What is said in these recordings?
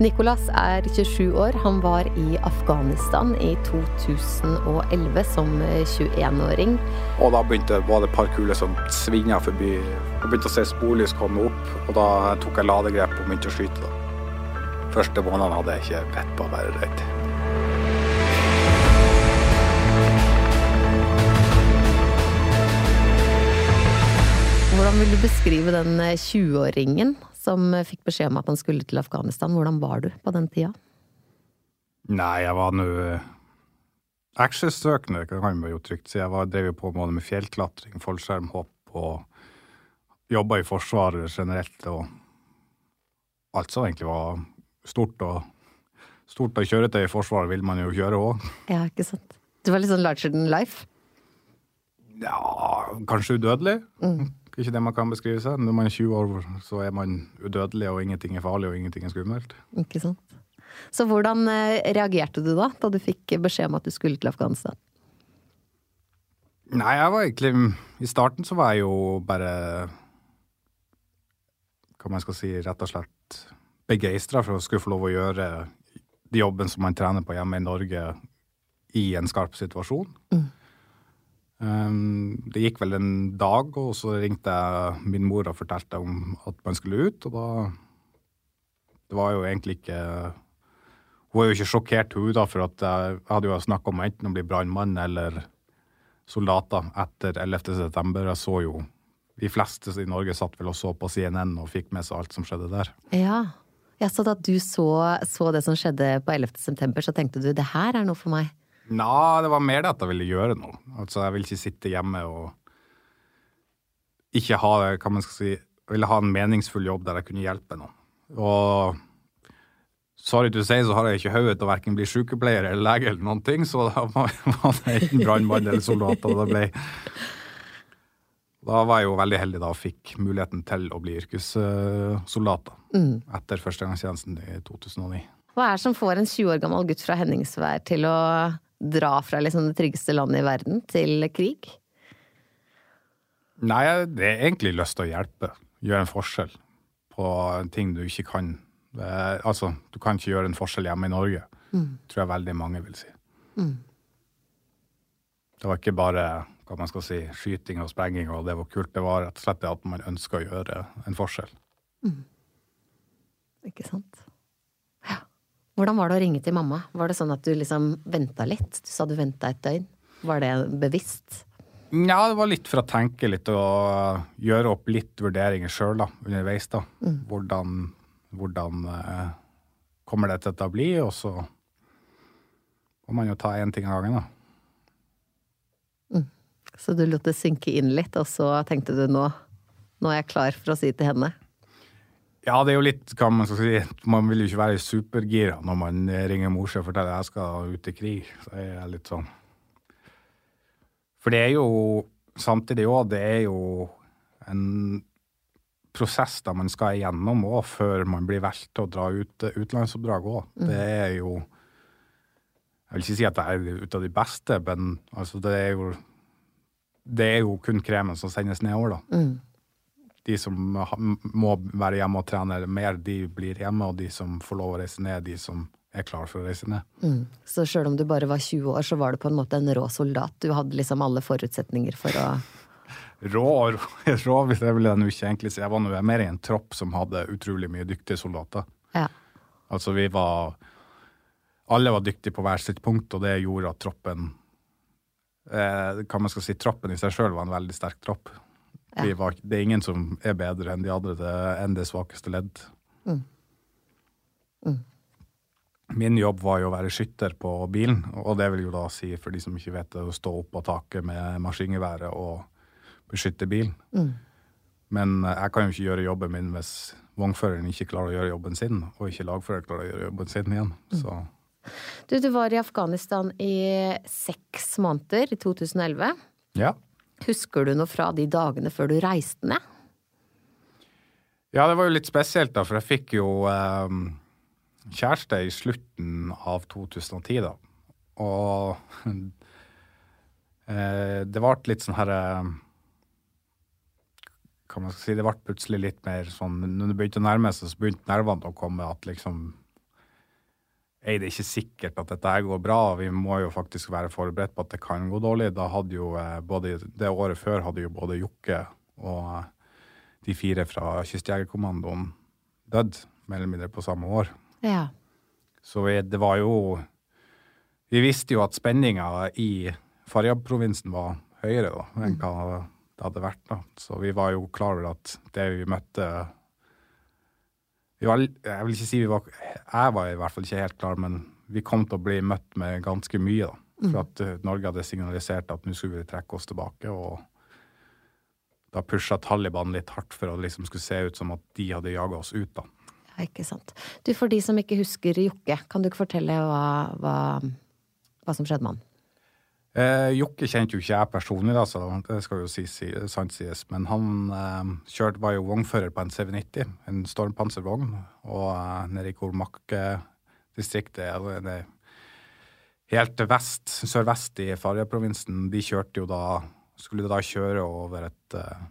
Nicolas er 27 år. Han var i Afghanistan i 2011 som 21-åring. Og da begynte, var det et par kuler som svinga forbi. Jeg begynte å se sporlys komme opp, og da tok jeg ladegrep og begynte å skyte. da. Første månedene hadde jeg ikke vett på å være redd. Hvordan vil du beskrive den 20-åringen som fikk beskjed om at han skulle til Afghanistan? Hvordan var du på den tida? Nei, jeg var nå actionsøkende, kan man jo trygt si. Jeg var, drev jo på både med fjellklatring, fallskjermhopp og jobba i Forsvaret generelt. Og alt som egentlig var stort og stort og kjøretøy i Forsvaret vil man jo kjøre òg. Ja, ikke sant. Du var litt sånn larger than life? Ja, kanskje udødelig. Ikke det man kan beskrive seg. Når man er 20 år, så er man udødelig, og ingenting er farlig, og ingenting er skummelt. Ikke sant. Så hvordan eh, reagerte du da, da du fikk beskjed om at du skulle til Afghanistan? Nei, jeg var egentlig I starten så var jeg jo bare Hva man skal si, rett og slett begeistra for å skulle få lov å gjøre de jobben som man trener på hjemme i Norge, i en skarp situasjon. Um, det gikk vel en dag, og så ringte jeg min mor og fortalte om at man skulle ut, og da Det var jo egentlig ikke Hun var jo ikke sjokkert, hun, da, for at jeg hadde jo snakka om enten å bli brannmann eller soldater etter 11. september. Jeg så jo De fleste i Norge satt vel og så på CNN og fikk med seg alt som skjedde der. Ja. ja så da du så, så det som skjedde på 11. september, så tenkte du det her er noe for meg? Nei, det var mer det at jeg ville gjøre noe. Altså, jeg ville ikke sitte hjemme og ikke ha hva man skal si, jeg ville ha en meningsfull jobb der jeg kunne hjelpe noen. Og sorry to say, så har jeg ikke hodet til å verken bli sykepleier eller lege eller noen ting, så da var var det enten brannmann eller soldat. Og det ble Da var jeg jo veldig heldig da og fikk muligheten til å bli yrkessoldat mm. etter førstegangstjenesten i 2009. Hva er det som får en 20 år gammel gutt fra Henningsvær til å dra fra liksom det tryggeste landet i verden til krig? Nei, det er egentlig lyst til å hjelpe. Gjøre en forskjell på ting du ikke kan. Eh, altså, du kan ikke gjøre en forskjell hjemme i Norge. Tror jeg veldig mange vil si. Det var ikke bare hva man skal si, skyting og sprenging, og det var kult. Det var rett og slett det at man ønska å gjøre en forskjell. Ikke sant? Hvordan var det å ringe til mamma? Var det sånn at du liksom venta litt? Du sa du venta et døgn. Var det bevisst? Ja, det var litt for å tenke litt og gjøre opp litt vurderinger sjøl underveis. da. Hvordan, hvordan eh, kommer dette til å bli? Og så må man jo ta én ting av gangen, da. Så du lot det synke inn litt, og så tenkte du nå, nå er jeg klar for å si til henne? Ja, det er jo litt hva man skal si. Man vil jo ikke være supergira når man ringer morse og forteller at jeg skal ut i krig. Så er litt sånn For det er jo samtidig òg, det er jo en prosess da man skal igjennom òg før man blir valgt til å dra ut utenlandsoppdrag òg. Det er jo Jeg vil ikke si at det er ut av de beste, men altså det er jo Det er jo kun kremen som sendes nedover, da de som må være hjemme og trene mer, de blir hjemme, og de som får lov å reise ned, de som er klar for å reise ned. Så sjøl om du bare var 20 år, så var du på en måte en rå soldat? Du hadde liksom alle forutsetninger for å Rå, og rå hvis jeg vil jeg nå ikke egentlig si. Jeg var nå mer i en tropp som hadde utrolig mye dyktige soldater. Ja. Altså vi var Alle var dyktige på hver sitt punkt, og det gjorde at troppen eh, Hva man skal si, troppen i seg sjøl var en veldig sterk tropp. Var, det er ingen som er bedre enn de andre, det, enn det svakeste ledd. Min jobb var jo å være skytter på bilen, og det vil jo da si, for de som ikke vet det, å stå opp på taket med maskingeværet og beskytte bilen. Men eh, jeg kan jo ikke gjøre jobben min hvis vognføreren ikke klarer å gjøre jobben sin, og ikke lagfører klarer å gjøre jobben sin igjen. Så Du, du var i Afghanistan i seks måneder, i 2011. ja. Husker du noe fra de dagene før du reiste ned? Ja, det var jo litt spesielt, da, for jeg fikk jo eh, kjæreste i slutten av 2010, da. Og eh, det ble litt sånn herre Hva man skal si, det ble plutselig litt mer sånn Når det begynte å nærme seg, så begynte nervene å komme. At liksom er det ikke sikkert at dette går bra. Vi må jo faktisk være forberedt på at det kan gå dårlig. Da hadde jo eh, både Det året før hadde jo både Jokke og eh, de fire fra Kystjegerkommandoen dødd, mer eller mindre på samme år. Ja. Så vi, det var jo Vi visste jo at spenninga i Faryab-provinsen var høyere da, enn hva det hadde vært. da. Så vi var jo klar over at det vi møtte var, Jeg vil ikke si vi var Jeg var i hvert fall ikke helt klar, men vi kom til å bli møtt med ganske mye. da. For at uh, Norge hadde signalisert at nå skulle vi trekke oss tilbake. og da pusha Taliban litt hardt for å liksom skulle se ut som at de hadde jaga oss ut. da. ja, ikke sant. Du, for de som ikke husker Jokke, kan du ikke fortelle hva, hva, hva som skjedde med han? Eh, Jokke kjente jo ikke jeg personlig, da, så det skal jo si, si, sant sies. Men han eh, kjørte, var jo vognfører på en CV90, en stormpanservogn. Og eh, nede i Kormak-distriktet, eller det helt vest, sørvest i Faryab-provinsen, de kjørte jo da Skulle da kjøre over et eh,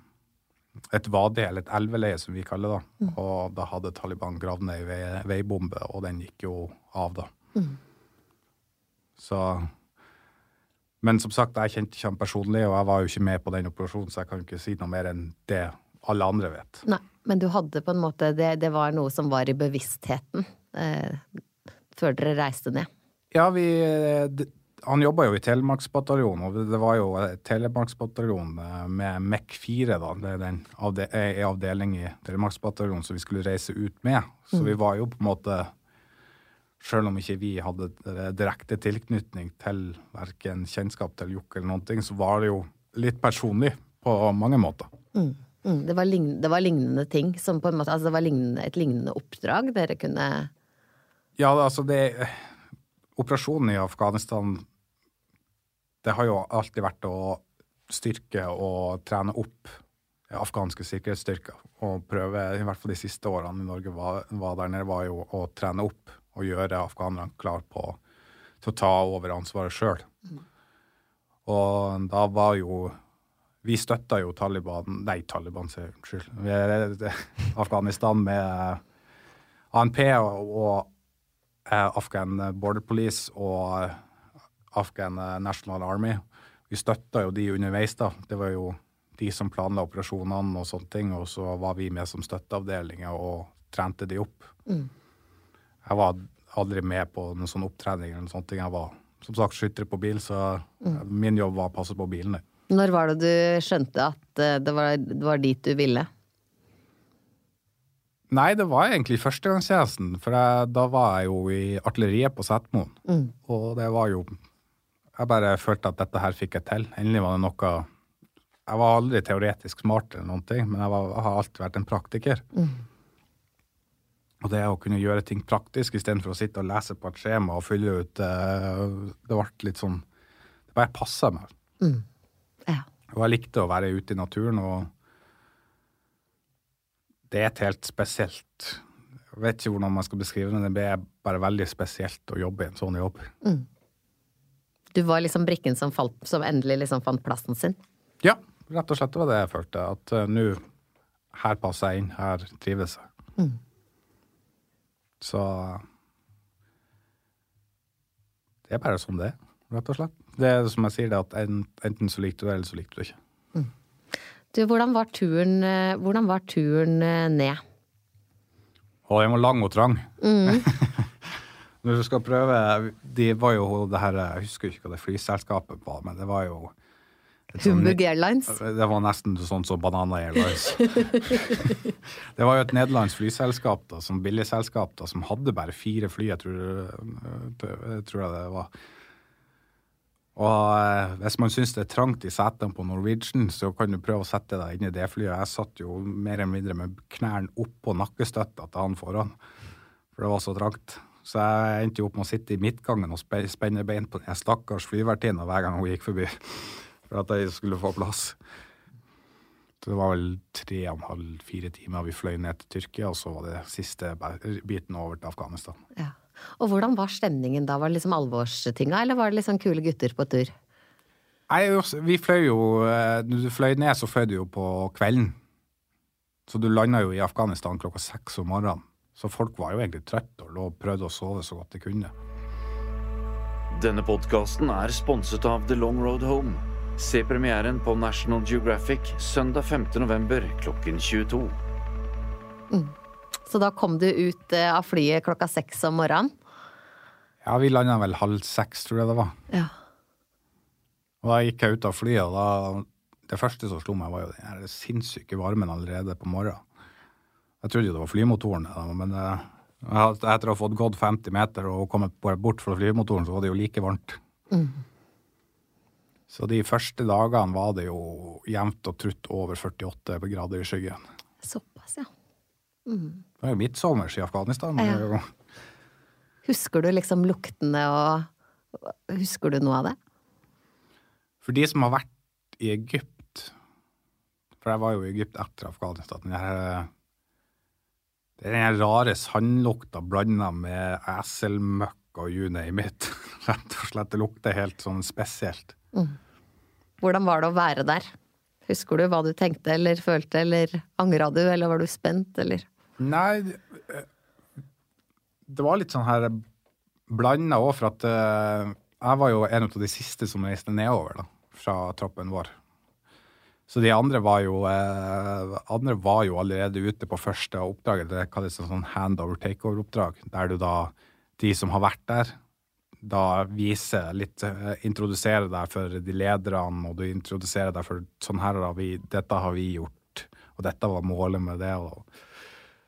et vadi, eller et elveleie som vi kaller det. Og da hadde Taliban gravd ned ei veibombe, og den gikk jo av, da. Så Men som sagt, jeg kjente ikke han personlig, og jeg var jo ikke med på den operasjonen, så jeg kan ikke si noe mer enn det alle andre vet. Nei, men du hadde på en måte Det, det var noe som var i bevisstheten eh, før dere reiste ned. Ja, vi det, Han jobba jo i Telemarksbataljonen, og det var jo Telemarksbataljonen eh, med MEC4, da. Det er den avde en avdeling i Telemarksbataljonen som vi skulle reise ut med. Så vi var jo på en måte Sjøl om ikke vi hadde eh, direkte tilknytning til verken kjennskap til Jokke eller noen ting, så var det jo litt personlig på mange måter. Mm. Mm, det, var lign, det var lignende ting som på en måte Altså det var lignende, et lignende oppdrag dere kunne Ja, altså det Operasjonen i Afghanistan Det har jo alltid vært å styrke og trene opp afghanske sikkerhetsstyrker. Og prøve, i hvert fall de siste årene i Norge var, var der nede, var jo å trene opp og gjøre afghanerne klar på til å ta over ansvaret sjøl. Og da var jo Vi støtta jo Taliban Nei, Taliban, sier jeg, unnskyld. Afghanistan med ANP og, eh, Afghan Border Police og eh, Afghan National Army. Vi støtta jo de underveis, da. Det var jo de som planla operasjonene og sånne ting, og så var vi med som støtteavdelinger og trente de opp. Jeg var aldri med på noen sånn opptrening eller noen sånne ting. Jeg var som sagt skytter på bil, så min jobb var å passe på bilene. Når var det du skjønte at eh, det var, det var dit du ville? Nei, det var egentlig førstegangstjenesten, for jeg, da var jeg jo i artilleriet på Setermoen. Og det var jo Jeg bare følte at dette her fikk jeg til. Endelig var det noe Jeg var aldri teoretisk smart eller noen ting, men jeg, var, jeg har alltid vært en praktiker. Og det å kunne gjøre ting praktisk istedenfor å sitte og lese på et skjema og fylle ut eh, Det ble litt sånn Det bare passa meg. Ja. Og jeg likte å være ute i naturen, og det er et helt spesielt Jeg vet ikke hvordan man skal beskrive det, det er bare veldig spesielt å jobbe i en sånn jobb. Du var liksom brikken som, falt, som endelig liksom fant plassen sin? Ja, rett og slett var det jeg følte. At uh, nå Her passer jeg inn, her trives jeg. Så Det er bare sånn det er, rett og slett. Det er som jeg sier, det at enten så likte du det, eller så likte du det ikke. Du, hvordan var turen, eh, hvordan var turen eh, ned? Å, den var lang og trang. Når du skal prøve De var jo det her Jeg husker ikke hva det flyselskapet var, men det var jo Humbug Airlines? Det var nesten sånn som Banana Airlines. det var jo et nederlandsk flyselskap, da, som billigselskap, da, som hadde bare fire fly, jeg tror, jeg tror jeg det var. Og eh, hvis man syns det er trangt i setene på Norwegian, så kan du prøve å sette deg inn i det flyet. Jeg satt jo mer eller mindre med knærne oppå nakkestøtta til han foran, for det var så trangt. Så jeg endte jo opp med å sitte i midtgangen og spenne bein på den stakkars flyvertinna hver gang hun gikk forbi, for at jeg skulle få plass. Det var vel tre og en halv, fire timer vi fløy ned til Tyrkia, og så var det siste biten over til Afghanistan. Ja. Og hvordan var stemningen da? Var det liksom alvorstinga, eller var det liksom kule gutter på tur? Nei, vi fløy jo eh, Når du fløy ned, så fløy du jo på kvelden. Så du landa jo i Afghanistan klokka seks om morgenen. Så folk var jo egentlig trøtte og lå og prøvde å sove så godt de kunne. Denne podkasten er sponset av The Long Road Home. Se premieren på National Geographic søndag 5. november klokken 22. Så da kom du ut eh, av flyet klokka seks om morgenen? Ja, vi landa vel halv seks, tror jeg det var. Ja. Og da gikk jeg ut av flyet, og da Det første som slo meg, var jo den sinnssyke varmen allerede på morgenen. Jeg trodde jo det var flymotoren, men eh, etter å ha fått gått 50 meter og kommet bort fra flymotoren, så var det jo like varmt. Så de første dagene var det jo jevnt og trutt over 48 grader i skyggen. Såpass, ja. Det var jo midtsommers i Afghanistan. Ja. jo- Husker du liksom luktene og Husker du noe av det? For de som har vært i Egypt For jeg var jo i Egypt etter Afghanistan. Den her, det er den her rare sandlukta blanda med eselmøkk og you name it. Rett og slett. Det lukter helt sånn spesielt. Hvordan var det å være der? Husker du hva du tenkte eller følte, eller angra du, eller var du spent, eller? Nei, det- det var litt sånn her blanda òg, for at eh, jeg var jo en av de siste som reiste nedover da, fra troppen vår. Så de andre var jo, eh, andre var jo allerede ute på første oppdraget. Det kalles en sånn handover takeover-oppdrag, der du da, de som har vært der, da viser litt, eh, introduserer deg for de lederne, og du introduserer deg for sånn her har vi, dette har vi gjort, og dette var målet med det.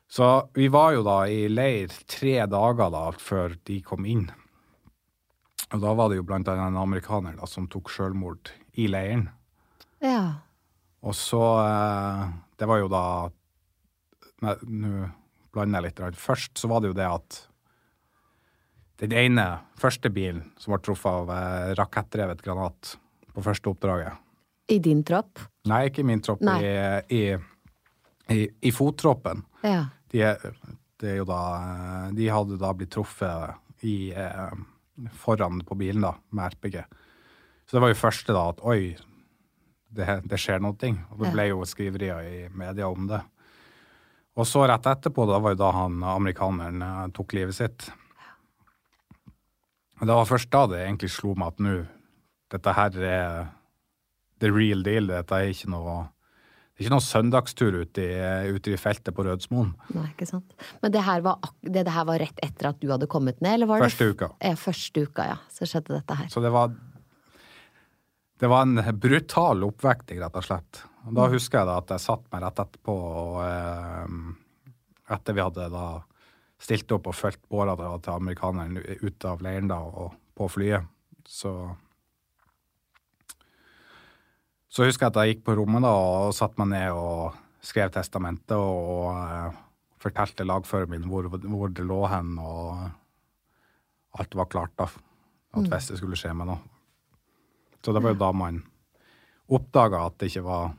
så vi var jo da i leir tre dager da før de kom inn. Og da var det jo blant annet en amerikaner da som tok sjølmord i leiren. Ja. Og så eh, Det var jo da nå blander jeg litt. Først så var det jo det at den ene første bilen som ble truffet av eh, rakettdrevet granat på første oppdraget I din tropp? Nei, ikke i min tropp. Nei. I, i, i, I fottroppen. Ja. De, det jo da De hadde da blitt truffet i eh, foran på bilen, da, med RPG. Så det var jo første da at oi, det, det skjer noe. Og det ble jo skriverier i media om det. Og så rett etterpå, da var jo da han amerikaneren eh, tok livet sitt. Det var først da det egentlig slo meg at nå, dette her er the real deal. Dette er ikke noe det er ikke noen søndagstur ute i, ute i feltet på Rødsmoen. Nei, ikke sant. Men det her, var, det, det her var rett etter at du hadde kommet ned, eller var det Første uka. Ja, første uka, ja. Så skjedde dette her. Så det var Det var en brutal oppvekting, rett og slett. Og da husker jeg da at jeg satt meg rett etterpå og eh, Etter vi hadde da stilt opp og fulgte båra til, amerikaneren ut av leiren da og på flyet, så Så husker jeg at jeg gikk på rommet da og satte meg ned og skrev testamentet og, eh, fortalte lagføreren min hvor, hvor det lå hen, og alt var klart da. At hvis det skulle skje meg noe. Så det var jo da man oppdaga at det ikke var,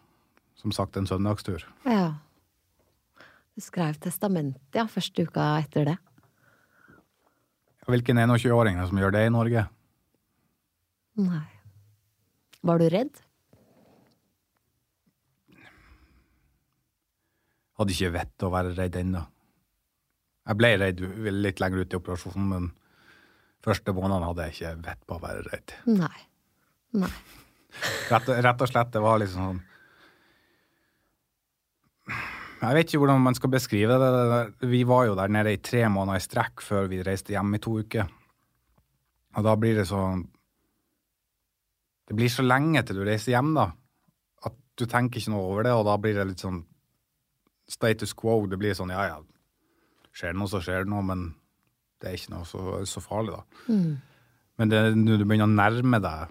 som sagt, en søndagstur. Ja. Du skrev testamentet, ja, første uka etter det. Hvilken 21-åring er det som gjør det i Norge? Nei. Var du redd? Hadde ikke vett å være redd ennå. Jeg ble redd litt lenger ut i operasjonen, men første måneden hadde jeg ikke vett på å være redd. Nei. Nei. Rett, rett og slett, det var liksom sånn Jeg vet ikke hvordan man skal beskrive det. Vi var jo der nede i tre måneder i strekk før vi reiste hjem i to uker. Og da blir det sånn Det blir så lenge til du reiser hjem, da, at du tenker ikke noe over det, og da blir det litt sånn status quo. Det blir sånn ja, ja, skjer det noe, så skjer det noe, men det er ikke noe så, så farlig, da. Men det, når du begynner å nærme deg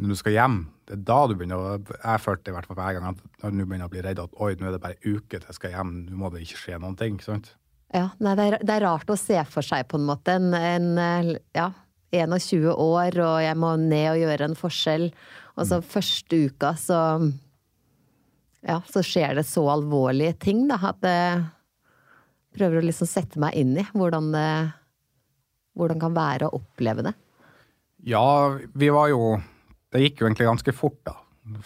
når du skal hjem, det er da du begynner å Jeg følte i hvert fall hver gang at når du begynner å bli redd at oi, nå er det bare en uke til jeg skal hjem, nå må det ikke skje noen ting. ikke sant? Ja, nei, det, er, det er rart å se for seg på en måte en, en eh, ja, 21 år, og jeg må ned og gjøre en forskjell. Og så første uka så Ja, så skjer det så alvorlige ting, da, at jeg prøver å liksom sette meg inn i hvordan det hvordan det kan være å oppleve det. Ja, vi var jo Det gikk jo egentlig ganske fort, da.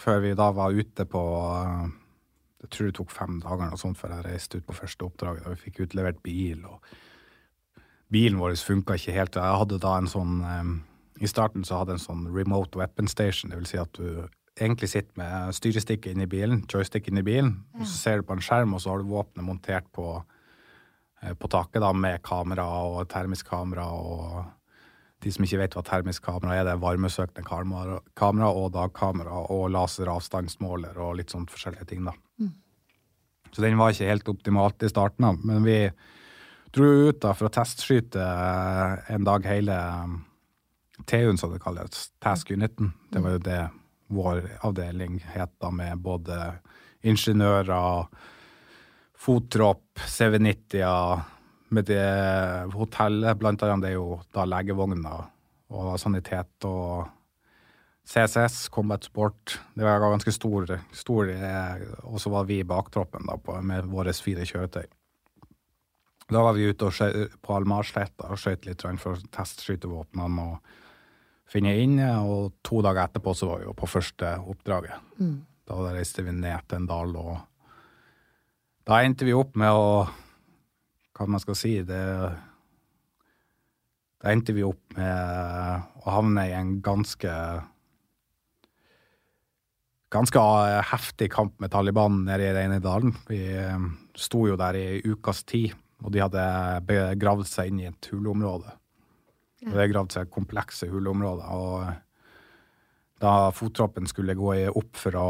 Før vi da var ute på eh, Jeg tror det tok fem dager og sånt før jeg reiste ut på første oppdraget. Da vi fikk utlevert bil. og Bilen vår funka ikke helt. Jeg hadde da en sånn um, I starten så hadde jeg en sånn remote weapon station. Det vil si at du egentlig sitter med styrestikket inni bilen, joystick inni bilen. Ja. og Så ser du på en skjerm, og så har du våpenet montert på, uh, på taket da, med kamera og termisk kamera og de som ikke vet hva termisk kamera er, det er varmesøkende kamera, kamera og dagkamera og laseravstandsmåler og litt sånt forskjellige ting, da. Mm. Så den var ikke helt optimalt i starten av, men vi dro ut da for å testskyte eh, en dag hele um, TU-en, som det kalles, Task Uniten. Det var jo det vår avdeling het da, med både ingeniører, fottropp, CV90-er med det hotellet, blant annet, det er jo da legevogner og sanitet og CCS, Combat Sport. Det var ganske stor, stor eh, og så var vi i baktroppen da, på, med våre fire kjøretøy. Da var vi ute skjøy, på Almarsletta og skøyt litt for å teste skytevåpnene og finne inn. Og to dager etterpå så var vi jo på første oppdraget. Mm. Da reiste vi ned til en dal, og da endte vi opp med å hva man skal si det, Da endte vi opp med å havne i en ganske ganske heftig kamp med Taliban nede i Reinedalen. Vi eh, sto jo der i ukas tid, og de hadde begravd seg inn i et huleområde. Ja. Det gravd seg komplekse huleområder. Og da fottroppen skulle gå opp for å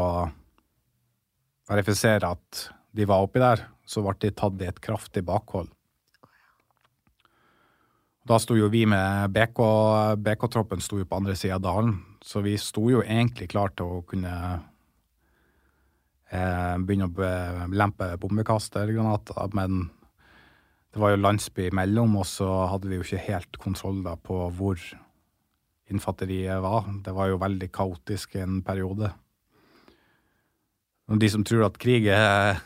verifisere at de var oppi der, så ble de tatt i et kraftig bakhold. Da sto jo vi med BK, BK-troppen sto jo på andre sida av dalen, så vi sto jo egentlig klar til å kunne eh, begynne å lempe bombekastergranater, men det var jo landsby imellom, og så hadde vi jo ikke helt kontroll da på hvor infanteriet var. Det var jo veldig kaotisk en periode. De som tror at krig er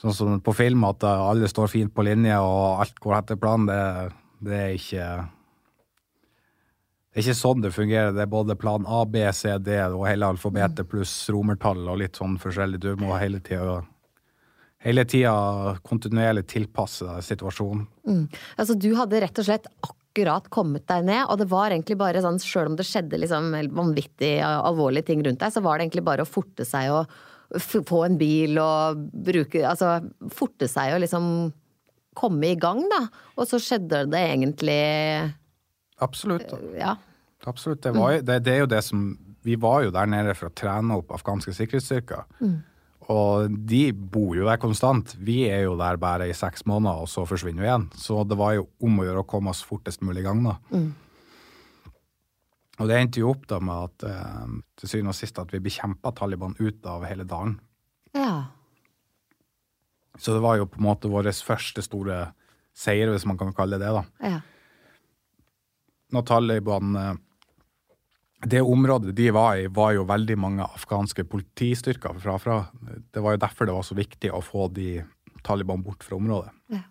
sånn som på film, at alle står fint på linje og alt går etter planen, det det er ikke det er ikke sånn det fungerer. Det er både plan A, B, C, D og hele alfabetet mm. pluss romertall og litt sånn forskjellig. Du må hele tida hele tida kontinuerlig tilpasse situasjonen. Mm. Altså, du hadde rett og slett akkurat kommet deg ned, og det var egentlig bare sånn, sjøl om det skjedde liksom vanvittig alvorlige ting rundt deg, så var det egentlig bare å forte seg og få en bil og bruke Altså forte seg og liksom komme i gang, da. Og så skjedde det egentlig Absolutt. Ja. Absolutt. Det, var, det, det, er jo det som Vi var jo der nede for å trene opp afghanske sikkerhetsstyrker. Mm. Og de bor jo der konstant. Vi er jo der bare i seks måneder, og så forsvinner vi igjen. Så det var jo om å gjøre å komme oss fortest mulig i gang, da. Mm. Og det endte jo opp da med at eh, til syvende og sist at vi bekjempa Taliban ut av hele dalen. Ja. Så det var jo på en måte vår første store seier, hvis man kan kalle det det. da. Ja. Når Taliban eh, Det området de var i, var jo veldig mange afghanske politistyrker fra. fra. Det var jo derfor det var så viktig å få de Taliban bort fra området. Ja.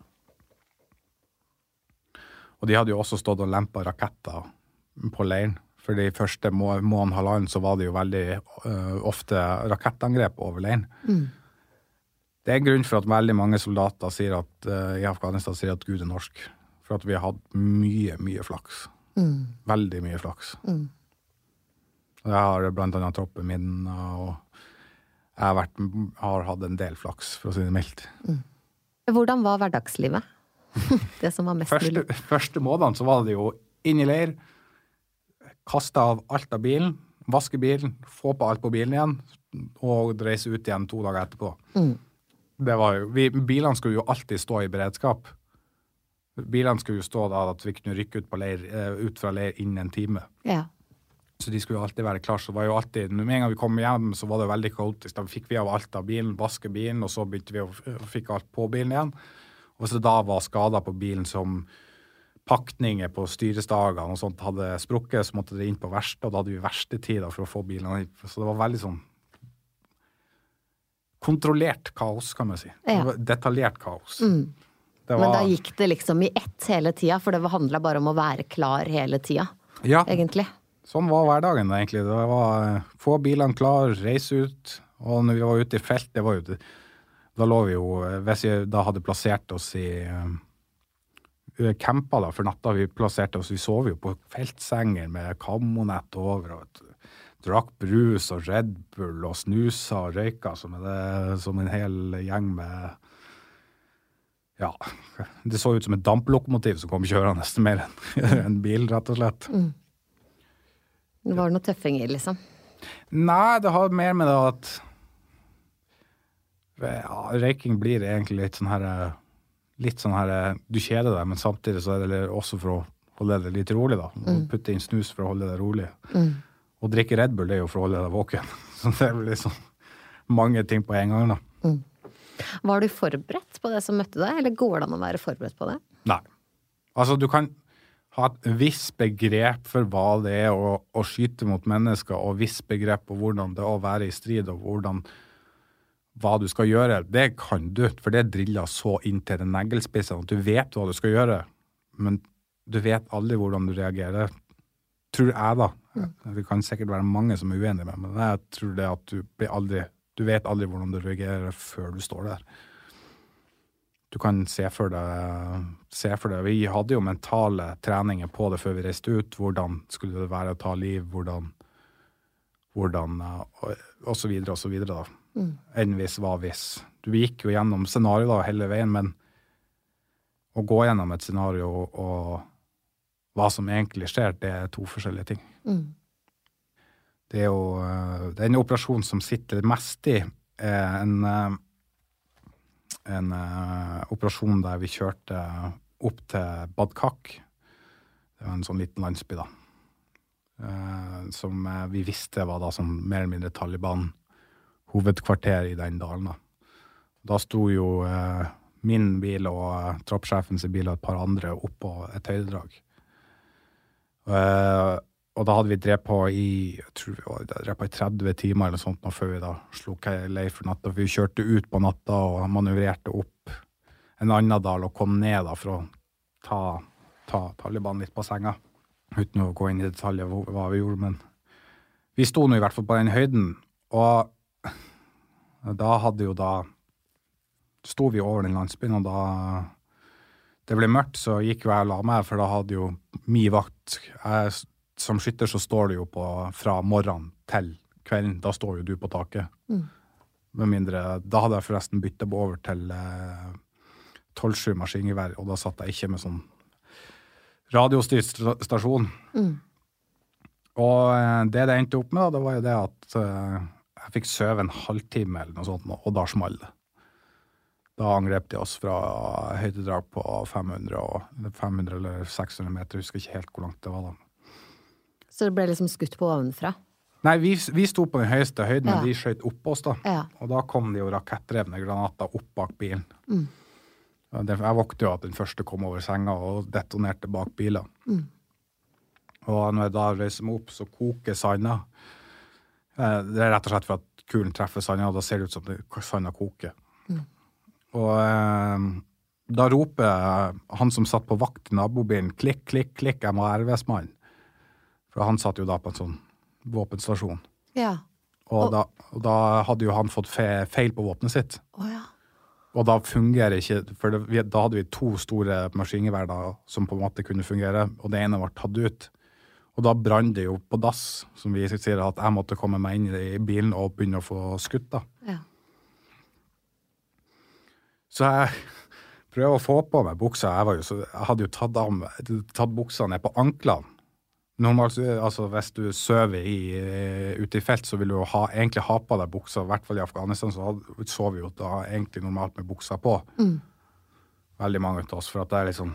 Og de hadde jo også stått og lempa raketter på leiren. For de første måneden halvannen så var det jo veldig uh, ofte rakettangrep over leiren. Mm. Det er en grunn for at veldig mange soldater sier at, uh, i Afghanistan sier at Gud er norsk. For at vi har hatt mye, mye flaks. Mm. Veldig mye flaks. Mm. Jeg har blant annet troppen min, og jeg har, vært, har, hatt en del flaks, for å si det mildt. Mm. Hvordan var hverdagslivet? det som var mest første, mulig? Første månedene så var det jo inn i leir, kaste av alt av bilen, vaske bilen, få på alt på bilen igjen, og reise ut igjen to dager etterpå. Mm det var jo, vi, Bilene skulle jo alltid stå i beredskap. Bilene skulle jo stå da at vi kunne rykke ut, leir, uh, ut fra leir innen en time. Ja. Så de skulle jo alltid være klare. Så det var jo alltid, Med en gang vi kom hjem, så var det veldig kaotisk. Da fikk vi av alt av bilen, vaske bilen, og så begynte vi å fikk alt på bilen igjen. Og så da var skader på bilen som pakninger på styresdagene og sånt hadde sprukket, så måtte det inn på verksted, og da hadde vi verkstedtider for å få bilene inn. Så det var veldig sånn kontrollert kaos, kan man si. Ja. Detaljert kaos. Mm. Var... Men da gikk det liksom i ett hele tida, for det handla bare om å være klar hele tida, ja. egentlig. Sånn var hverdagen, egentlig. Det var eh, få bilene klar, reise ut. Og når vi var ute i felt, det var jo Da lå vi jo Hvis vi da hadde plassert oss i uh, campa da for natta, vi plasserte oss, vi sov jo på feltsenger med kammonett over. og Drakk brus og Red Bull og snusa og røyka som, det, som en hel gjeng med ja, det så ut som et damplokomotiv som kom kjørende mer enn en bil, rett og slett. Mm. Det var noen tøffinger, liksom? Nei, det har mer med det at ja, røyking blir egentlig litt sånn her Litt sånn her Du kjeder deg, men samtidig så er det også for å holde det litt rolig, da. Mm. Putte inn snus for å holde det rolig. Mm. Og drikke Red Bull det er jo for å holde deg våken. Så det er liksom mange ting på en gang, da. Mm. Var du forberedt på det som møtte deg, eller går det an å være forberedt på det? Nei. Altså, du kan ha et visst begrep for hva det er å, å skyte mot mennesker, og visst begrep på hvordan det er å være i strid, og hvordan hva du skal gjøre. Det kan du, for det driller så inn til den neglespissen at du vet hva du skal gjøre, men du vet aldri hvordan du reagerer. Tror jeg, da. Det kan sikkert være mange som er uenige med meg, men jeg tror det at du blir aldri du vet aldri hvordan du reagerer før du står der. Du kan se for deg, se for deg Vi hadde jo mentale treninger på det før vi reiste ut. Hvordan skulle det være å ta liv? Hvordan hvordan Og så videre og så videre, da. Mm. Enn hvis hva hvis. Du gikk jo gjennom scenarioer hele veien, men å gå gjennom et scenario og hva som egentlig skjer, det er to forskjellige ting. Mm. Det er jo eh, den operasjonen som sitter mest i, er en, eh, en operasjon der vi kjørte opp til Badkak. Det var en sånn liten landsby, da. Som vi visste var da som mer eller mindre Taliban hovedkvarter i den dalen. Da, da sto jo min bil og troppssjefens bil og et par andre oppå et høydedrag. Uh, og da hadde vi drevet på i jeg tror vi var drevet på i 30 timer eller sånt før vi da slo lei for natta. Vi kjørte ut på natta og manøvrerte opp en annen dal og kom ned da for å ta, ta Taliban litt på senga. Uten å gå inn i detaljer hva vi gjorde, men vi sto nå i hvert fall på den høyden. Og da hadde jo da sto vi over den landsbyen, og da det ble mørkt, så gikk jo jeg og la meg, for da hadde jo mi vakt jeg som skytter så står du jo på fra morgenen til kvelden. Da står jo du på taket. Mm. Med mindre Da hadde jeg forresten bytta over til eh, 12-7 maskingevær, og da satt jeg ikke med sånn radiostyrt stasjon. Mm. Og eh, det det endte opp med, da, det var jo det at eh, jeg fikk sove en halvtime eller noe sånt, og da smalt det. Da angrep de oss fra høydedrag på 500, og, 500 eller 600 meter, jeg husker ikke helt hvor langt det var da. Så det ble liksom skutt på ovenfra? Nei, vi, vi sto på den høyeste høyden, ja. men de skjøt oppå oss, da. Ja. Og da kom det jo rakettdrevne granater opp bak bilen. Mm. Jeg våknet jo at den første kom over senga og detonerte bak bilen. Mm. Og når jeg da reiser meg opp, så koker sanda. Eh, det er rett og slett for at kulen treffer sanda, og da ser det ut som sanda koker. Og eh, da roper han som satt på vakt i nabobilen, klikk, klikk, klikk, jeg må ha RVS-mann. For han satt jo da på en sånn våpenstasjon. Ja. Og, og, da, og da, hadde jo han fått feil på våpenet sitt. Oh, ja. Og da fungerer ikke For det, da hadde vi to store maskingevær som på en måte kunne fungere, og det ene ble tatt ut. Og da brant det jo på dass, som vi sier at jeg måtte komme meg inn i bilen og begynne å få skutt, da. Ja. Så jeg prøver å få på meg buksa. Jeg, jo, jeg hadde jo tatt, av, tatt buksa ned på anklene. Normalt, altså Hvis du sover eh, ute i felt, så vil du ha, egentlig ha på deg buksa. I hvert fall i Afghanistan så sover vi jo da egentlig normalt med buksa på. Mm. Veldig mange av oss. For at det er liksom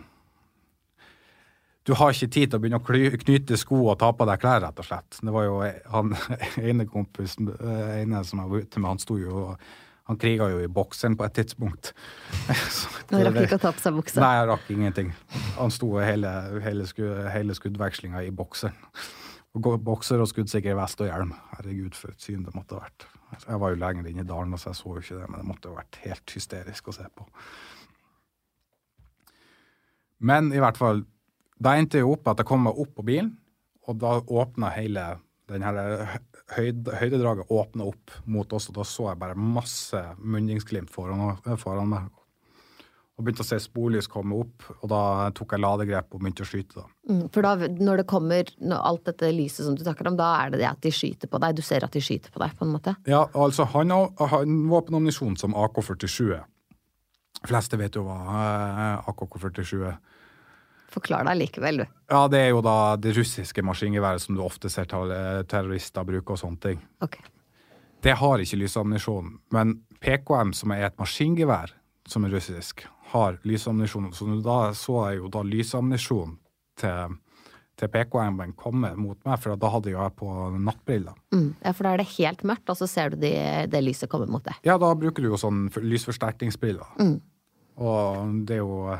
Du har ikke tid til å begynne å knyte sko og ta på deg klær, rett og slett. Det var jo han ene kompisen eh, ene som jeg var ute med, han sto jo og han kriga jo i boksen på et tidspunkt. Han rakk ikke å ta på seg buksa? Nei, han rakk ingenting. Han sto hele, hele, skudd, hele skuddvekslinga i bokseren. Bokser og skuddsikker vest og hjelm. Herregud, for et syn det måtte ha vært. Jeg var jo lenger inne i dalen, så jeg så jo ikke det, men det måtte ha vært helt hysterisk å se på. Men i hvert fall, da endte jeg opp at jeg kom meg opp på bilen, og da åpna hele den her høyd, høydedraget åpna opp mot oss, og da så jeg bare masse munningsglimt foran, foran meg. Og begynte å se sporlys komme opp, og da tok jeg ladegrep og begynte å skyte. da. Mm, for da, når det kommer når alt dette lyset som du snakker om, da er det det at de skyter på deg? Du ser at de skyter på deg, på en måte? Ja, altså han har har en våpenammunisjon som AK-47 er. Fleste vet jo hva eh, AK-47 er. Forklar deg likevel, du. Ja, det er jo da det russiske maskingeværet som du ofte ser terrorister bruke og sånne ting. Ok. Det har ikke lysammunisjon, men PKM, som er et maskingevær som er russisk, har lysammunisjon. Så da så jeg jo da lysammunisjon til, til PKM-en komme mot meg, for da hadde jeg på nattbriller. Mm. Ja, for da er det helt mørkt, og så ser du de, det lyset komme mot deg. Ja, da bruker du jo sånn lysforsterkningsbriller. lysforsterkningsbriller. Og det er jo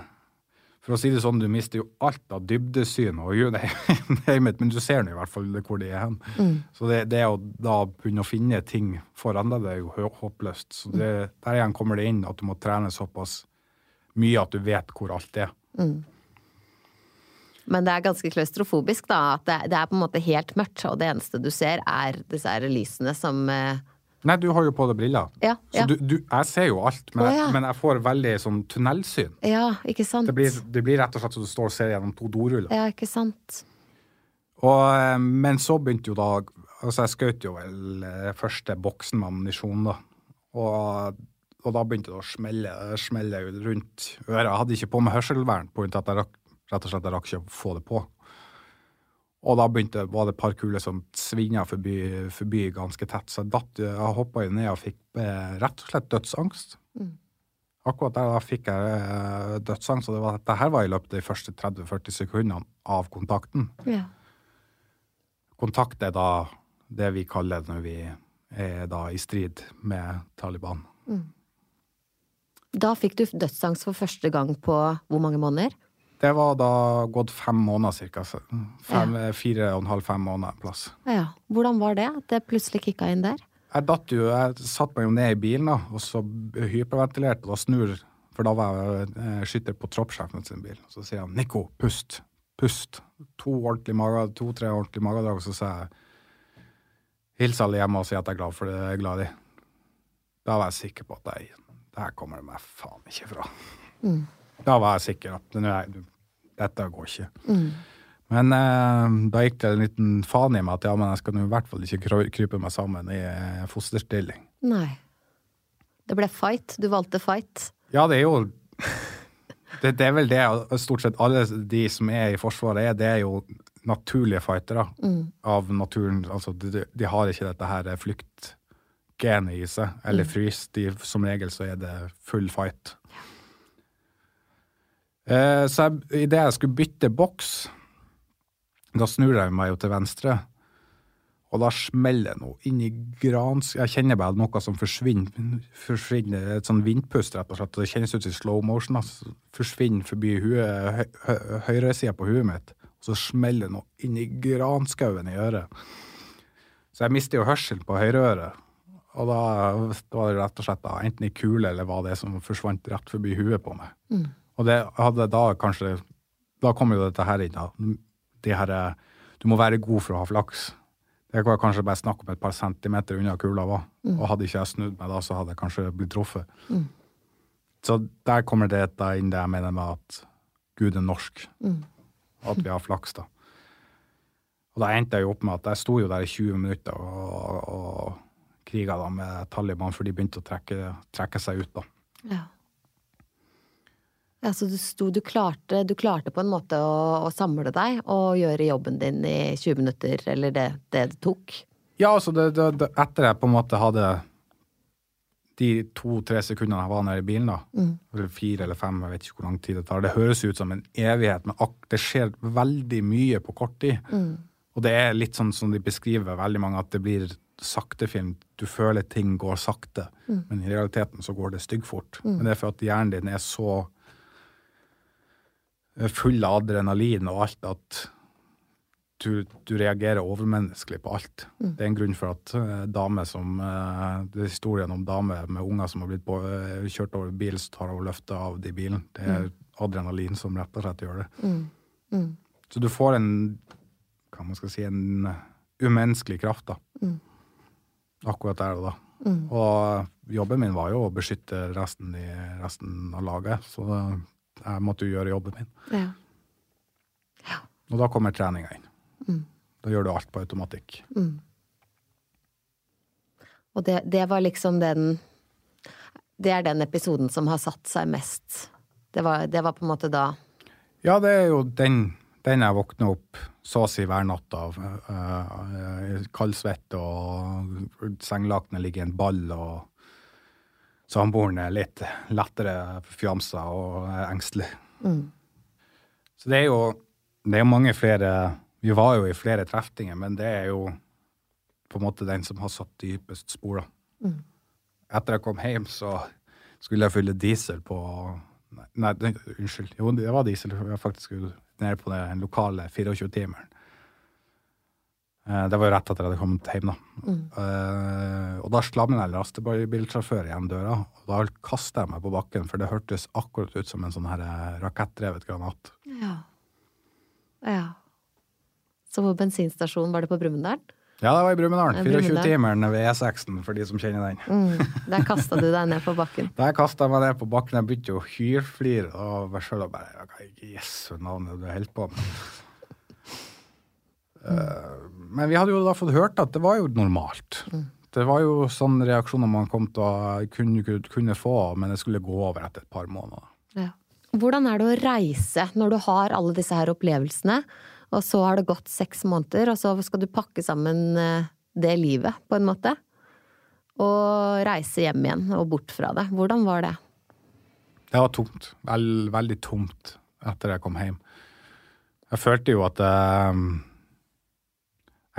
For å si det sånn, du mister jo alt av dybdesyn og you name it, men du ser nå i hvert fall hvor de er hen. Så det, det å da begynne å finne ting foran deg, det er jo hå- håpløst. Så det, der igjen kommer det inn at du må trene såpass mye at du vet hvor alt er. Men det er ganske klaustrofobisk, da. At det, det er på en måte helt mørkt, og det eneste du ser, er disse lysene som eh, Nei, du har jo på deg briller. Ja, Så ja. du, du, jeg ser jo alt, men, Å, jeg, men jeg får veldig sånn tunnelsyn. Ja, ikke sant? Det blir, det blir rett og slett så du står og ser gjennom to doruller. Ja, ikke sant? Og, eh, men så begynte jo da Altså, jeg skjøt jo vel eh, første boksen med ammunisjon, da. Og, og da begynte det å smelle, smelle rundt øret. Jeg hadde ikke på meg hørselvern av at jeg rakk, rett og slett jeg rakk ikke å få det på. Og da begynte, var det et par kuler som svinga forbi, forbi ganske tett, så jeg datt Jeg hoppa ned og fikk eh, rett og slett dødsangst. Akkurat der da fikk jeg eh, dødsangst, og det, var, dette her var i løpet av de første 30-40 sekundene av kontakten. Ja. Kontakt er da det vi kaller når vi er da i strid med Taliban. Da fikk du dødsangst for første gang på hvor mange måneder? Det var da gått fem måneder cirka. så Fem, Fire og en halv, fem måneder en plass. Ja. Hvordan var det? At det plutselig kicka inn der? Jeg datt jo, jeg satt meg jo ned i bilen da, og så hyperventilerte, og da snur, for da var jeg eh, skytter på troppssjefen sin bil. Så sier han, Nico, pust, pust. To ordentlige mage, to-tre ordentlige magedrag, og så sier jeg, hils alle hjemme og si at jeg er glad for det jeg er glad i. Da var jeg sikker på at jeg, det her kommer det meg faen ikke fra. Da var jeg sikker at nå er dette går ikke. Men eh, da gikk det en liten faen i meg at ja, men jeg skal i hvert fall ikke krype meg sammen i eh, fosterstilling. Nei. Det ble fight. Du valgte fight. Ja, det er jo det, det er vel det stort sett alle de som er i Forsvaret, er, det er jo naturlige fightere av naturen. Altså, de, de har ikke dette her flyktgenet i seg, eller frys. De, som regel så er det full fight. Eh, så jeg, idet jeg skulle bytte boks, da snur jeg meg jo til venstre. Og da smeller det noe inni grans... Jeg kjenner bare noe som forsvinner. forsvinner et sånn vindpust, rett og slett. og Det kjennes ut som slow motion. Altså. Forsvinner forbi hø, hø, høyresida på huet mitt. Og så smeller det noe inni granskauen i øret. Så jeg mister jo hørselen på høyreøret. Og da, var det rett og slett da, enten ei kule eller hva det er som forsvant rett forbi huet på meg. Og det hadde da kanskje Da kommer jo dette her inn. da. De her, du må være god for å ha flaks. Det var kanskje bare snakk om et par centimeter unna kula var. Og hadde ikke jeg snudd meg da, så hadde jeg kanskje blitt truffet. Så der kommer det da inn det jeg mener med at Gud er norsk. At vi har flaks, da. Og da endte jeg jo opp med at jeg sto jo der i 20 minutter og, og kriga da med Taliban, for de begynte å trekke, trekke seg ut, da. Ja. Ja, så du, sto, du, klarte, du klarte på en måte å, å samle deg og gjøre jobben din i 20 minutter, eller det det, det tok? Ja, altså det, det, det, etter jeg på en måte hadde de to-tre sekundene jeg var nede i bilen, da, eller fire eller fem, jeg vet ikke hvor lang tid det tar, det høres ut som en evighet, men det skjer veldig mye på kort tid. Og det er litt sånn som de beskriver veldig mange, at det blir saktefilm. Du føler ting går sakte, men i realiteten så går det styggfort. Men det er for at hjernen din er så full av adrenalin og alt at du, du reagerer overmenneskelig på alt. Det er en grunn for at uh, damer som uh, Det er historien om damer med unger som har blitt på, eh, kjørt over bil, så tar hun løftet av de bilen. Det er adrenalin som rett og slett gjør det. Så du får en Hva man skal si en umenneskelig kraft, da. Akkurat der og da. Og jobben min var jo å beskytte resten, i, resten av laget, så jeg måtte jo gjøre jobben min. Ja. Og da kommer treninga inn. Da gjør du alt på automatikk. Og det, det var liksom den Det er den episoden som har satt seg mest. Det var, det var på en måte da Ja, det er jo den, den jeg våkner opp så å si hver natt av. Uh, Kaldsvett, og sengelakenet ligger i en ball, og samboeren er litt lettere fjamsa og engstelig. Så det er jo det er mange flere Vi var jo i flere treftinger, men det er jo på en måte den som har satt dypest spor. da. Etter jeg kom hjem, så skulle jeg fylle diesel på Nei, unnskyld. Jo, det var diesel. Jeg faktisk faktisk nede på den lokale 24-timeren. Eh, Det var jo rett etter jeg hadde kommet hjem, da. Eh, og da slammer en lastebilsjåfør igjen døra, og da kasta jeg meg på bakken, for det hørtes akkurat ut som en sånn her eh, rakettdrevet granat. Ja. Ja. Så på bensinstasjonen var det på Brumunddal? Ja, det var i Brumunddal. 24-timeren ved E6-en, for de som kjenner den. Mm. Der kasta du deg ned på bakken. Der kasta jeg meg ned på bakken, jeg begynte å hyrflire av meg sjøl og bare Hva i Jesu navn er det du holder på med? Eh, men vi hadde jo da fått hørt at det var jo normalt. Det var jo sånne reaksjoner man kom til å kunne, kunne få, men det skulle gå over etter et par måneder. Ja. Hvordan er det å reise når du har alle disse her opplevelsene, og så har det gått seks måneder, og så skal du pakke sammen eh, det livet, på en måte? Og reise hjem igjen og bort fra det. Hvordan var det? Det var tomt. Vel, veldig tomt etter jeg kom hjem. Jeg følte jo at eh,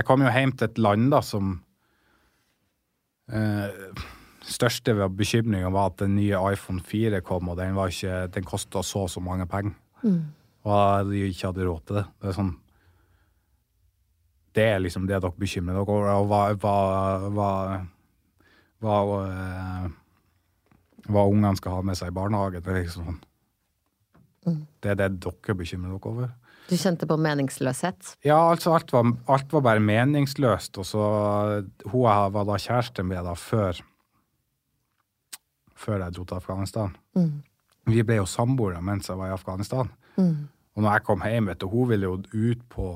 Jeg kom jo hjem til et land da som eh, Største bekymringa var at den nye iPhone 4 kom, og den, var ikke, den kosta så og så mange penger. Og de ikke hadde råd til det. Det er sånn Det er liksom det dere bekymrer dere over. Og hva, hva, hva, hva, eh, hva ungene skal ha med seg i barnehagen. Det er liksom sånn. Det er det dere bekymrer dere over. Du kjente på meningsløshet? Ja, altså alt var, alt var bare meningsløst. Og så Hun jeg var da kjæreste med da før Før jeg dro til Afghanistan. Vi ble jo samboere mens jeg var i Afghanistan. Og når jeg kom hjem, vet du, hun ville jo ut på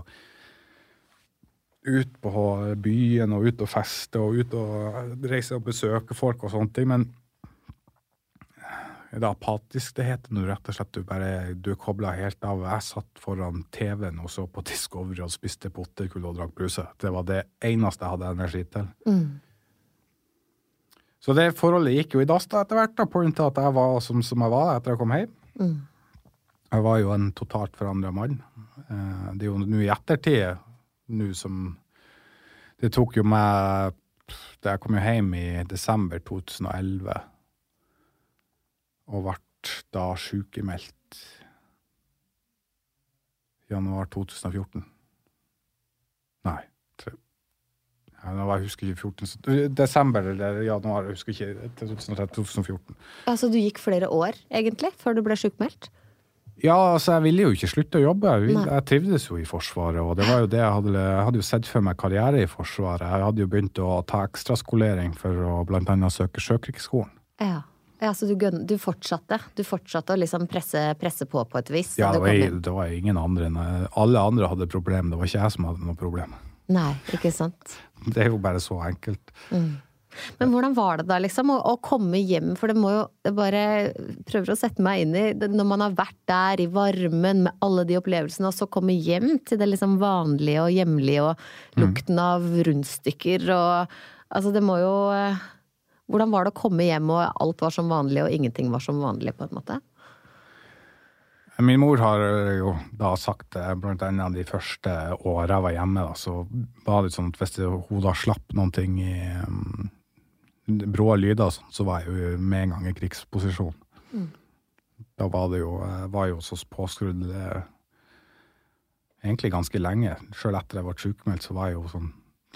ut på byen og ut og feste og ut og reise og besøke folk og sånne ting. Men det er apatisk det heter når rett og slett du bare du er kobla helt av. Jeg satt foran TV-en og så på Discovery og spiste potetgull og drakk bruse. Det var det eneste jeg hadde energi til. Så det forholdet gikk jo i dass da etter hvert, da, på grunn av at jeg var som, som jeg var etter jeg kom hjem. Jeg var jo en totalt forandra mann. Eh, Det er jo nå i ettertid, nå som Det tok jo meg Jeg kom jo hjem i desember 2011 og ble da sykemeldt januar 2014. Nei. Ja, var- jeg husker ikke 14, Desember eller januar, jeg husker ikke. 2013-2014. Altså du gikk flere år, egentlig, før du ble sjukmeldt? Ja, altså jeg ville jo ikke slutte å jobbe. Jeg, ville, jeg trivdes jo i Forsvaret, og det var jo det jeg hadde, jeg hadde jo sett for meg karriere i Forsvaret. Jeg hadde jo begynt å ta ekstraskolering for å annet søke Sjøkrigsskolen. Ja. Ja så du, du fortsatte? Du fortsatte å liksom presse, presse på på et vis? Ja, det var, jeg- det var ingen andre enn Alle andre hadde problem, det var ikke jeg som hadde noe problem. Nei, ikke sant. Det er jo bare så enkelt. Men hvordan var det da, liksom, å, å komme hjem? For det må jo jeg bare prøver å sette meg inn i det, Når man har vært der i varmen med alle de opplevelsene, og så komme hjem til det liksom vanlige og hjemlige og lukten av rundstykker og Altså, det må jo eh, Hvordan var det å komme hjem og alt var som vanlig og ingenting var som vanlig, på en måte? Min mor har jo da sagt blant annet de første åra jeg var hjemme, da, så var det sånn at hvis hun da slapp noen ting i um, brå lyder og sånn, så var jeg jo med en gang i krigsposisjon. Da var det jo, jeg var jo så påskrudd eh, egentlig ganske lenge. Sjøl etter jeg ble sykemeldt, så var jeg jo sånn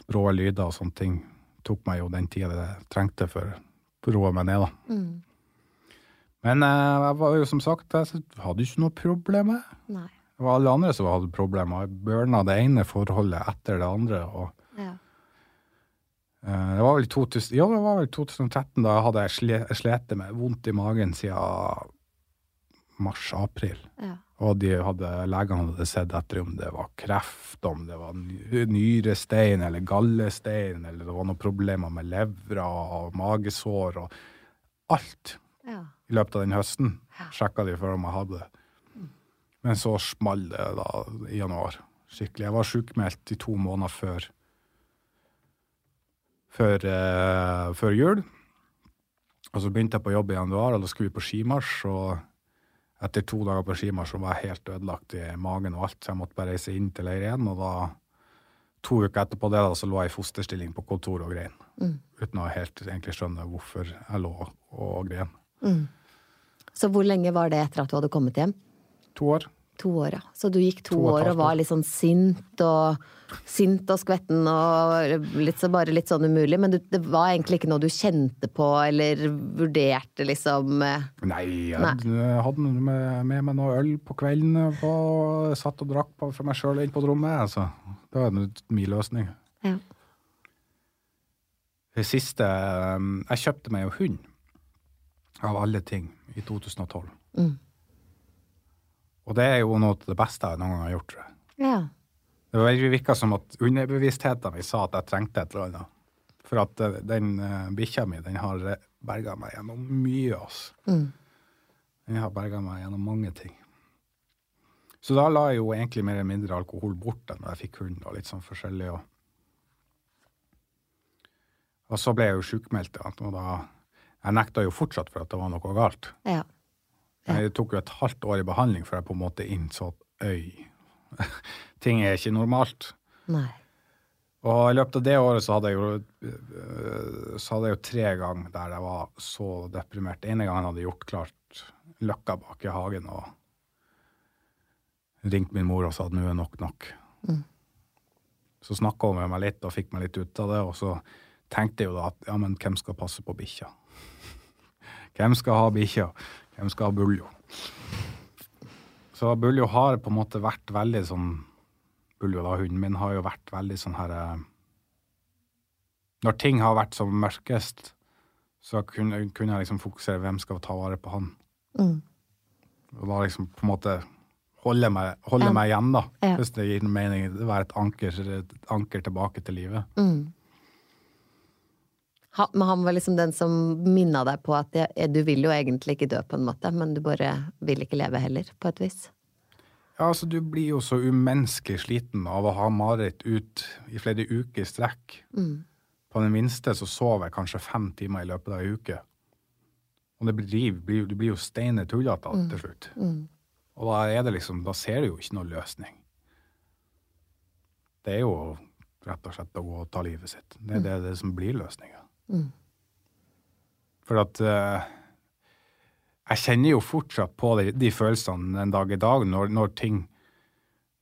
brå lyder og sånne ting. Tok meg jo den tida jeg trengte for å roe meg ned, da. Men eh, jeg var jo som sagt, jeg hadde ikke noe problem med det. det var alle andre som hadde problemer. Jeg burna det ene forholdet etter det andre. Og Ja. Eh, Det var vel 2000, ja, det var vel 2013 da jeg hadde slet med vondt i magen siden mars-april. Ja. Og de hadde, legene hadde sett etter om det var kreft, om det var ny- nyrestein eller gallestein, eller det var noen problemer med levra og magesår og alt ja. i løpet av den høsten. Sjekka de for om jeg hadde det. Men så small det da i januar. Skikkelig. Jeg var sjukmeldt i to måneder før før, eh, før jul. Og så begynte jeg på jobb i januar, og da skulle vi på skimarsj. Og etter to dager på skimarsj var jeg helt ødelagt i magen og alt, så jeg måtte bare reise inn til leir igjen. Og da, to uker etterpå det, da, så lå jeg i fosterstilling på kontoret og grein. Uten å helt egentlig skjønne hvorfor jeg lå og grein. Så hvor lenge var det etter at du hadde kommet hjem? To år. To år, ja. Så du gikk to, To år og var litt sånn sint og Sint og skvetten og litt, så bare litt sånn umulig. Men du, det var egentlig ikke noe du kjente på eller vurderte, liksom eh, Nei, jeg Nei. hadde med, med meg noe øl på kvelden og satt og drakk på, for meg sjøl inn på et rommet. Altså. Det var min løsning. Ja. Det siste um, Jeg kjøpte meg jo hund, av alle ting, i 2012. Mm. Og det er jo noe av det beste jeg noen gang har gjort. tror jeg. ja. Det virka som at underbevisstheten min sa at jeg trengte et eller annet. For at eh, den uh, bikkja mi, den har berga meg gjennom mye, altså. Mm. Den har berga meg gjennom mange ting. Så da la jeg jo egentlig mer eller mindre alkohol bort da jeg fikk hund, og litt sånn forskjellig. Og, og så ble jeg jo sjukmeldt, og da Jeg nekta jo fortsatt for at det var noe galt. ja. Jeg tok jo et halvt år i behandling før jeg på en måte innså at øy, ting er ikke normalt. Nei. Og i løpet av det året så hadde jeg jo, øh, så hadde jeg jo tre ganger der jeg var så deprimert. ene gangen hadde jeg gjort klart løkka bak i hagen og ringt min mor og sa at nå er nok nok. Så snakka hun med meg litt og fikk meg litt ut av det, og så tenkte jeg jo da at ja, men hvem skal passe på bikkja? Hvem skal ha bikkja? Hvem skal ha Buljo? Så Buljo har på en måte vært veldig sånn Buljo, da, hunden min, har jo vært veldig sånn her eh, Når ting har vært som mørkest, så kunne, kunne jeg liksom fokusere hvem skal ta vare på han. Mm. Og da liksom på en måte holde meg, holde Ja. meg igjen, da. Ja. Hvis det gir mening. Det være et anker, et anker tilbake til livet. Mm. Men han var liksom den som minna deg på at det, du vil jo egentlig ikke dø, på en måte, men du bare vil ikke leve heller, på et vis. Ja, altså Du blir jo så umenneskelig sliten av å ha mareritt ut i flere uker i strekk. Mm. På den minste så sover jeg kanskje fem timer i løpet av ei uke. Og det blir, blir, du blir jo steine tullete mm. til slutt. Mm. Og da er det liksom, da ser du jo ikke noe løsning. Det er jo rett og slett å gå og ta livet sitt. Det er det, det som blir løsninga. Mm. For at eh, jeg kjenner jo fortsatt på de, de følelsene en dag i dag, når, når ting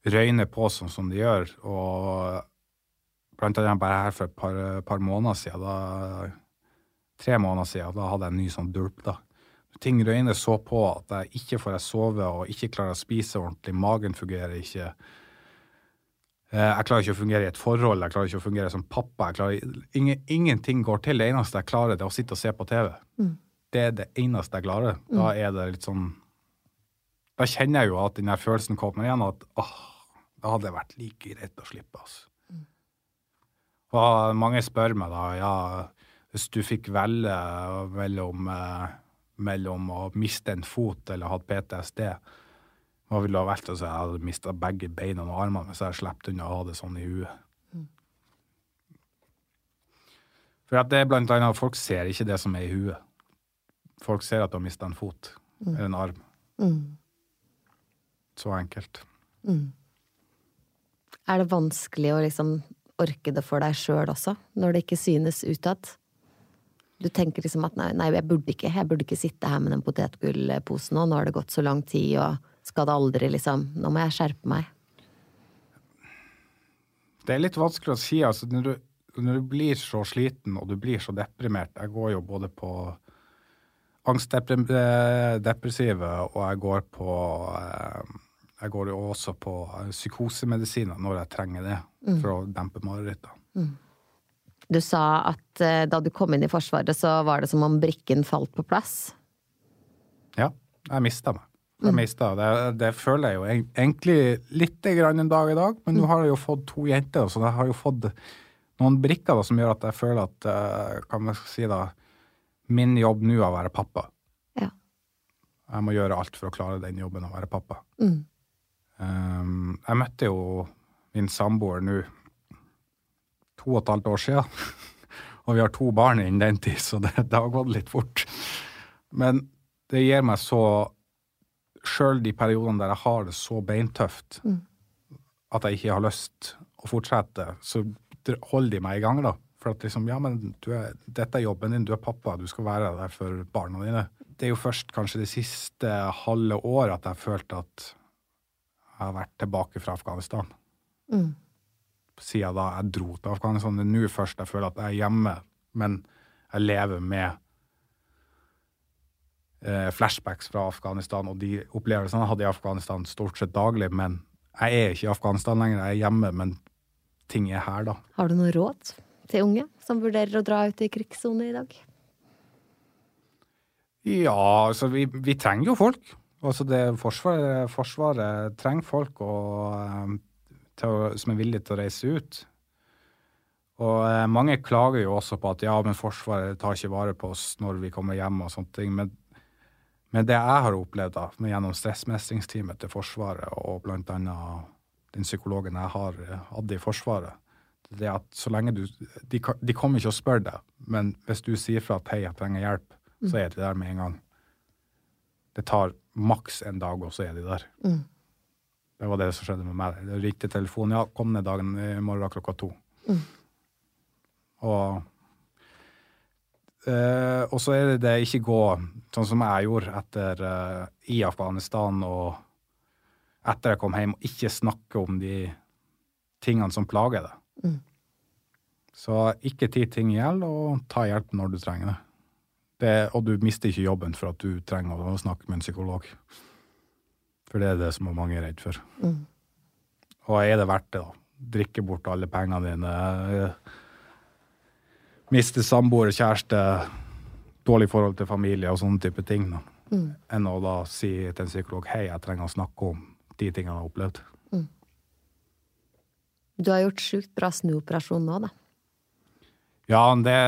røyner på sånn som de gjør. Og blant annet bare her for et par, par måneder siden, da, tre måneder siden, da hadde jeg en ny sånn dulp. da. Ting røyner så på at jeg ikke får sove og ikke klarer å spise ordentlig. Magen fungerer ikke. Eh, Jeg klarer ikke å fungere i et forhold, jeg klarer ikke å fungere som pappa. klarer, ingen, Ingenting går til. Det eneste jeg klarer, det er å sitte og se på TV. Det er det eneste jeg klarer. Da er det litt sånn Da kjenner jeg jo at den følelsen kommer igjen, at åh, da hadde det vært like greit å slippe. altså. Og mange spør meg da, ja, hvis du fikk velge mellom, eh, mellom å miste en fot eller hatt PTSD, hva ville du ha valgt? hvis jeg hadde mista begge beina og armene hvis jeg hadde sluppet unna å ha det sånn i huet. For at det er blant annet, folk ser ikke det som er i huet. Folk ser at du har mista en fot eller en arm. Mm. Så enkelt. Er det vanskelig å liksom orke det for deg sjøl også, når det ikke synes utad? Du tenker liksom at nei, nei, jeg burde ikke, jeg burde ikke sitte her med den potetgullposen nå, nå har det gått så lang tid, og skal det aldri liksom Nå må jeg skjerpe meg. Det er litt vanskelig å si. altså Når du, når du blir så sliten og du blir så deprimert Jeg går jo både på angstdepressive, og jeg går på eh, Jeg går jo også på eh, psykosemedisiner når jeg trenger det, for å dempe marerittene. Du sa at eh, da du kom inn i Forsvaret, så var det som om brikken falt på plass. Ja, jeg mista meg. Jeg mistet, det, det føler jeg jo egentlig litt grann en dag i dag, men nå har jeg jo fått to jenter, så jeg har jo fått noen brikker da, som gjør at jeg føler at eh, kan man si da, min jobb nå er å være pappa. Ja. Jeg må gjøre alt for å klare den jobben å være pappa. Mm. Um, jeg møtte jo min samboer nå to og et halvt år siden, og vi har to barn innen den tid, så det, det har gått litt fort. Men det gir meg så Sjøl de periodene der jeg har det så beintøft at jeg ikke har lyst å fortsette, så holder de meg i gang, da. For at liksom, ja, men du er, dette er jobben din, du er pappa, du skal være der for barna dine. Det er jo først kanskje det siste halve året at jeg har følt at jeg har vært tilbake fra Afghanistan. Mm. Siden da jeg dro til Afghanistan. Det er nå først jeg føler at jeg er hjemme, men jeg lever med flashbacks fra Afghanistan, og de opplevelsene jeg hadde i Afghanistan stort sett daglig. Men jeg er ikke i Afghanistan lenger, jeg er hjemme, men ting er her, da. Har du noe råd til unge som vurderer å dra ut i krigssone i dag? Ja, altså vi, vi trenger jo folk. Altså det Forsvaret, forsvaret trenger folk og, eh, til som er villige til å reise ut. Og eh, mange klager jo også på at ja, men Forsvaret tar ikke vare på oss når vi kommer hjem og sånne ting. Men, men det jeg har opplevd da, gjennom stressmestringsteamet til Forsvaret og annet den psykologen jeg har eh, hatt i Forsvaret, det er at så lenge du De, de kommer ikke og spør deg, men hvis du sier fra at hei, jeg trenger hjelp, så er de der med en gang. Det tar maks en dag, og så er de der. Mm. Det var det som skjedde med meg. Det ringte telefonen. Ja, kom ned dagen i morgen klokka to. Og eh, Og så er det det ikke gå sånn som jeg gjorde etter uh, i Afghanistan og etter jeg kom hjem, og ikke snakke om de tingene som plager deg. Mm. Så ikke ti ting i hjel, og ta hjelp når du trenger det. det. Og du mister ikke jobben for at du trenger å snakke med en psykolog. For det er det som mange er redd for. Mm. Og er det verdt det, da? Drikke bort alle pengene dine. eh, Miste samboer, kjæreste, dårlig forhold til familie og sånne type ting. Mm. Enn å da si til en psykolog hei, jeg trenger å snakke om de tingene jeg har opplevd. Du har gjort sjukt bra snuoperasjon nå, da. Ja, det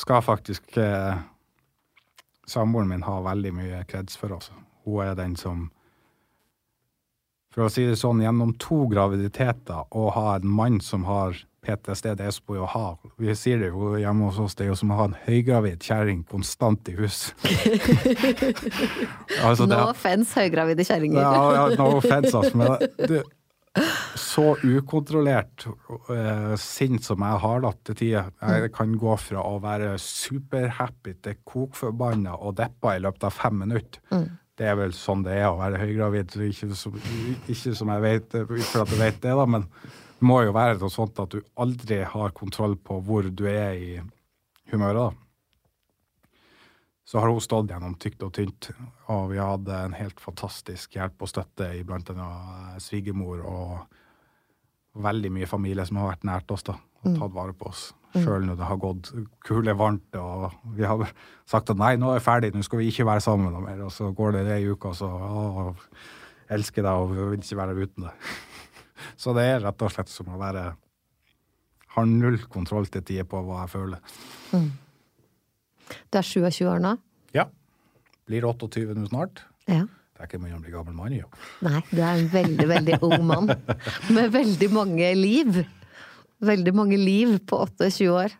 skal faktisk eh, samboeren min ha veldig mye kreds for. Altså. Hun er den som For å si det sånn, gjennom to graviditeter å ha en mann som har PTSD, det er som å ha Vi sier det jo hjemme hos oss, det er jo som å ha en høygravid kjerring konstant i hus. altså, No offence, høygravide kjerringer. ja, ja, no offence, altså, men det, så ukontrollert uh, sint som jeg har da til tider. Jeg kan gå fra å være superhappy til kokforbanna og deppa i løpet av fem minutter. Det er vel sånn det er å være høygravid. Ikke, som- ikke som jeg vet, for at jeg vet det, da, men må jo være noe sånt at du aldri har kontroll på hvor du er i humøret. da så har hun stått gjennom tykt og tynt. Og vi hadde en helt fantastisk hjelp og støtte i blant annet svigermor og veldig mye familie som har vært nært oss da, og tatt vare på oss. Sjøl når det har gått kule varmt og vi har sagt at nei, nå er vi ferdig, nå skal vi ikke være sammen noe mer. Og så går det ei uke, og så å, elsker deg og vil ikke være uten deg. Så det er rett og slett som å være Har null kontroll til tider på hva jeg føler. Du er 27 år nå? Ja. Blir 28 nå snart. Ja. Det er ikke mye å bli gammel mann i. jo. Nei, du er en veldig, veldig ung mann. Med veldig mange liv. Veldig mange liv på 28 år.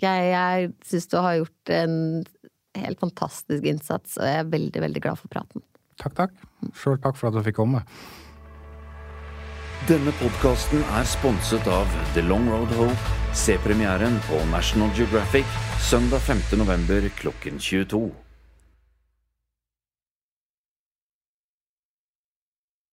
Jeg, jeg syns du har gjort en helt fantastisk innsats, og jeg er veldig, veldig glad for praten. Takk, takk. Sjøl takk for at du fikk komme. Denne podkasten er sponset av The Long Road Hope. Se premieren på National Geographic søndag 5. november klokken 22.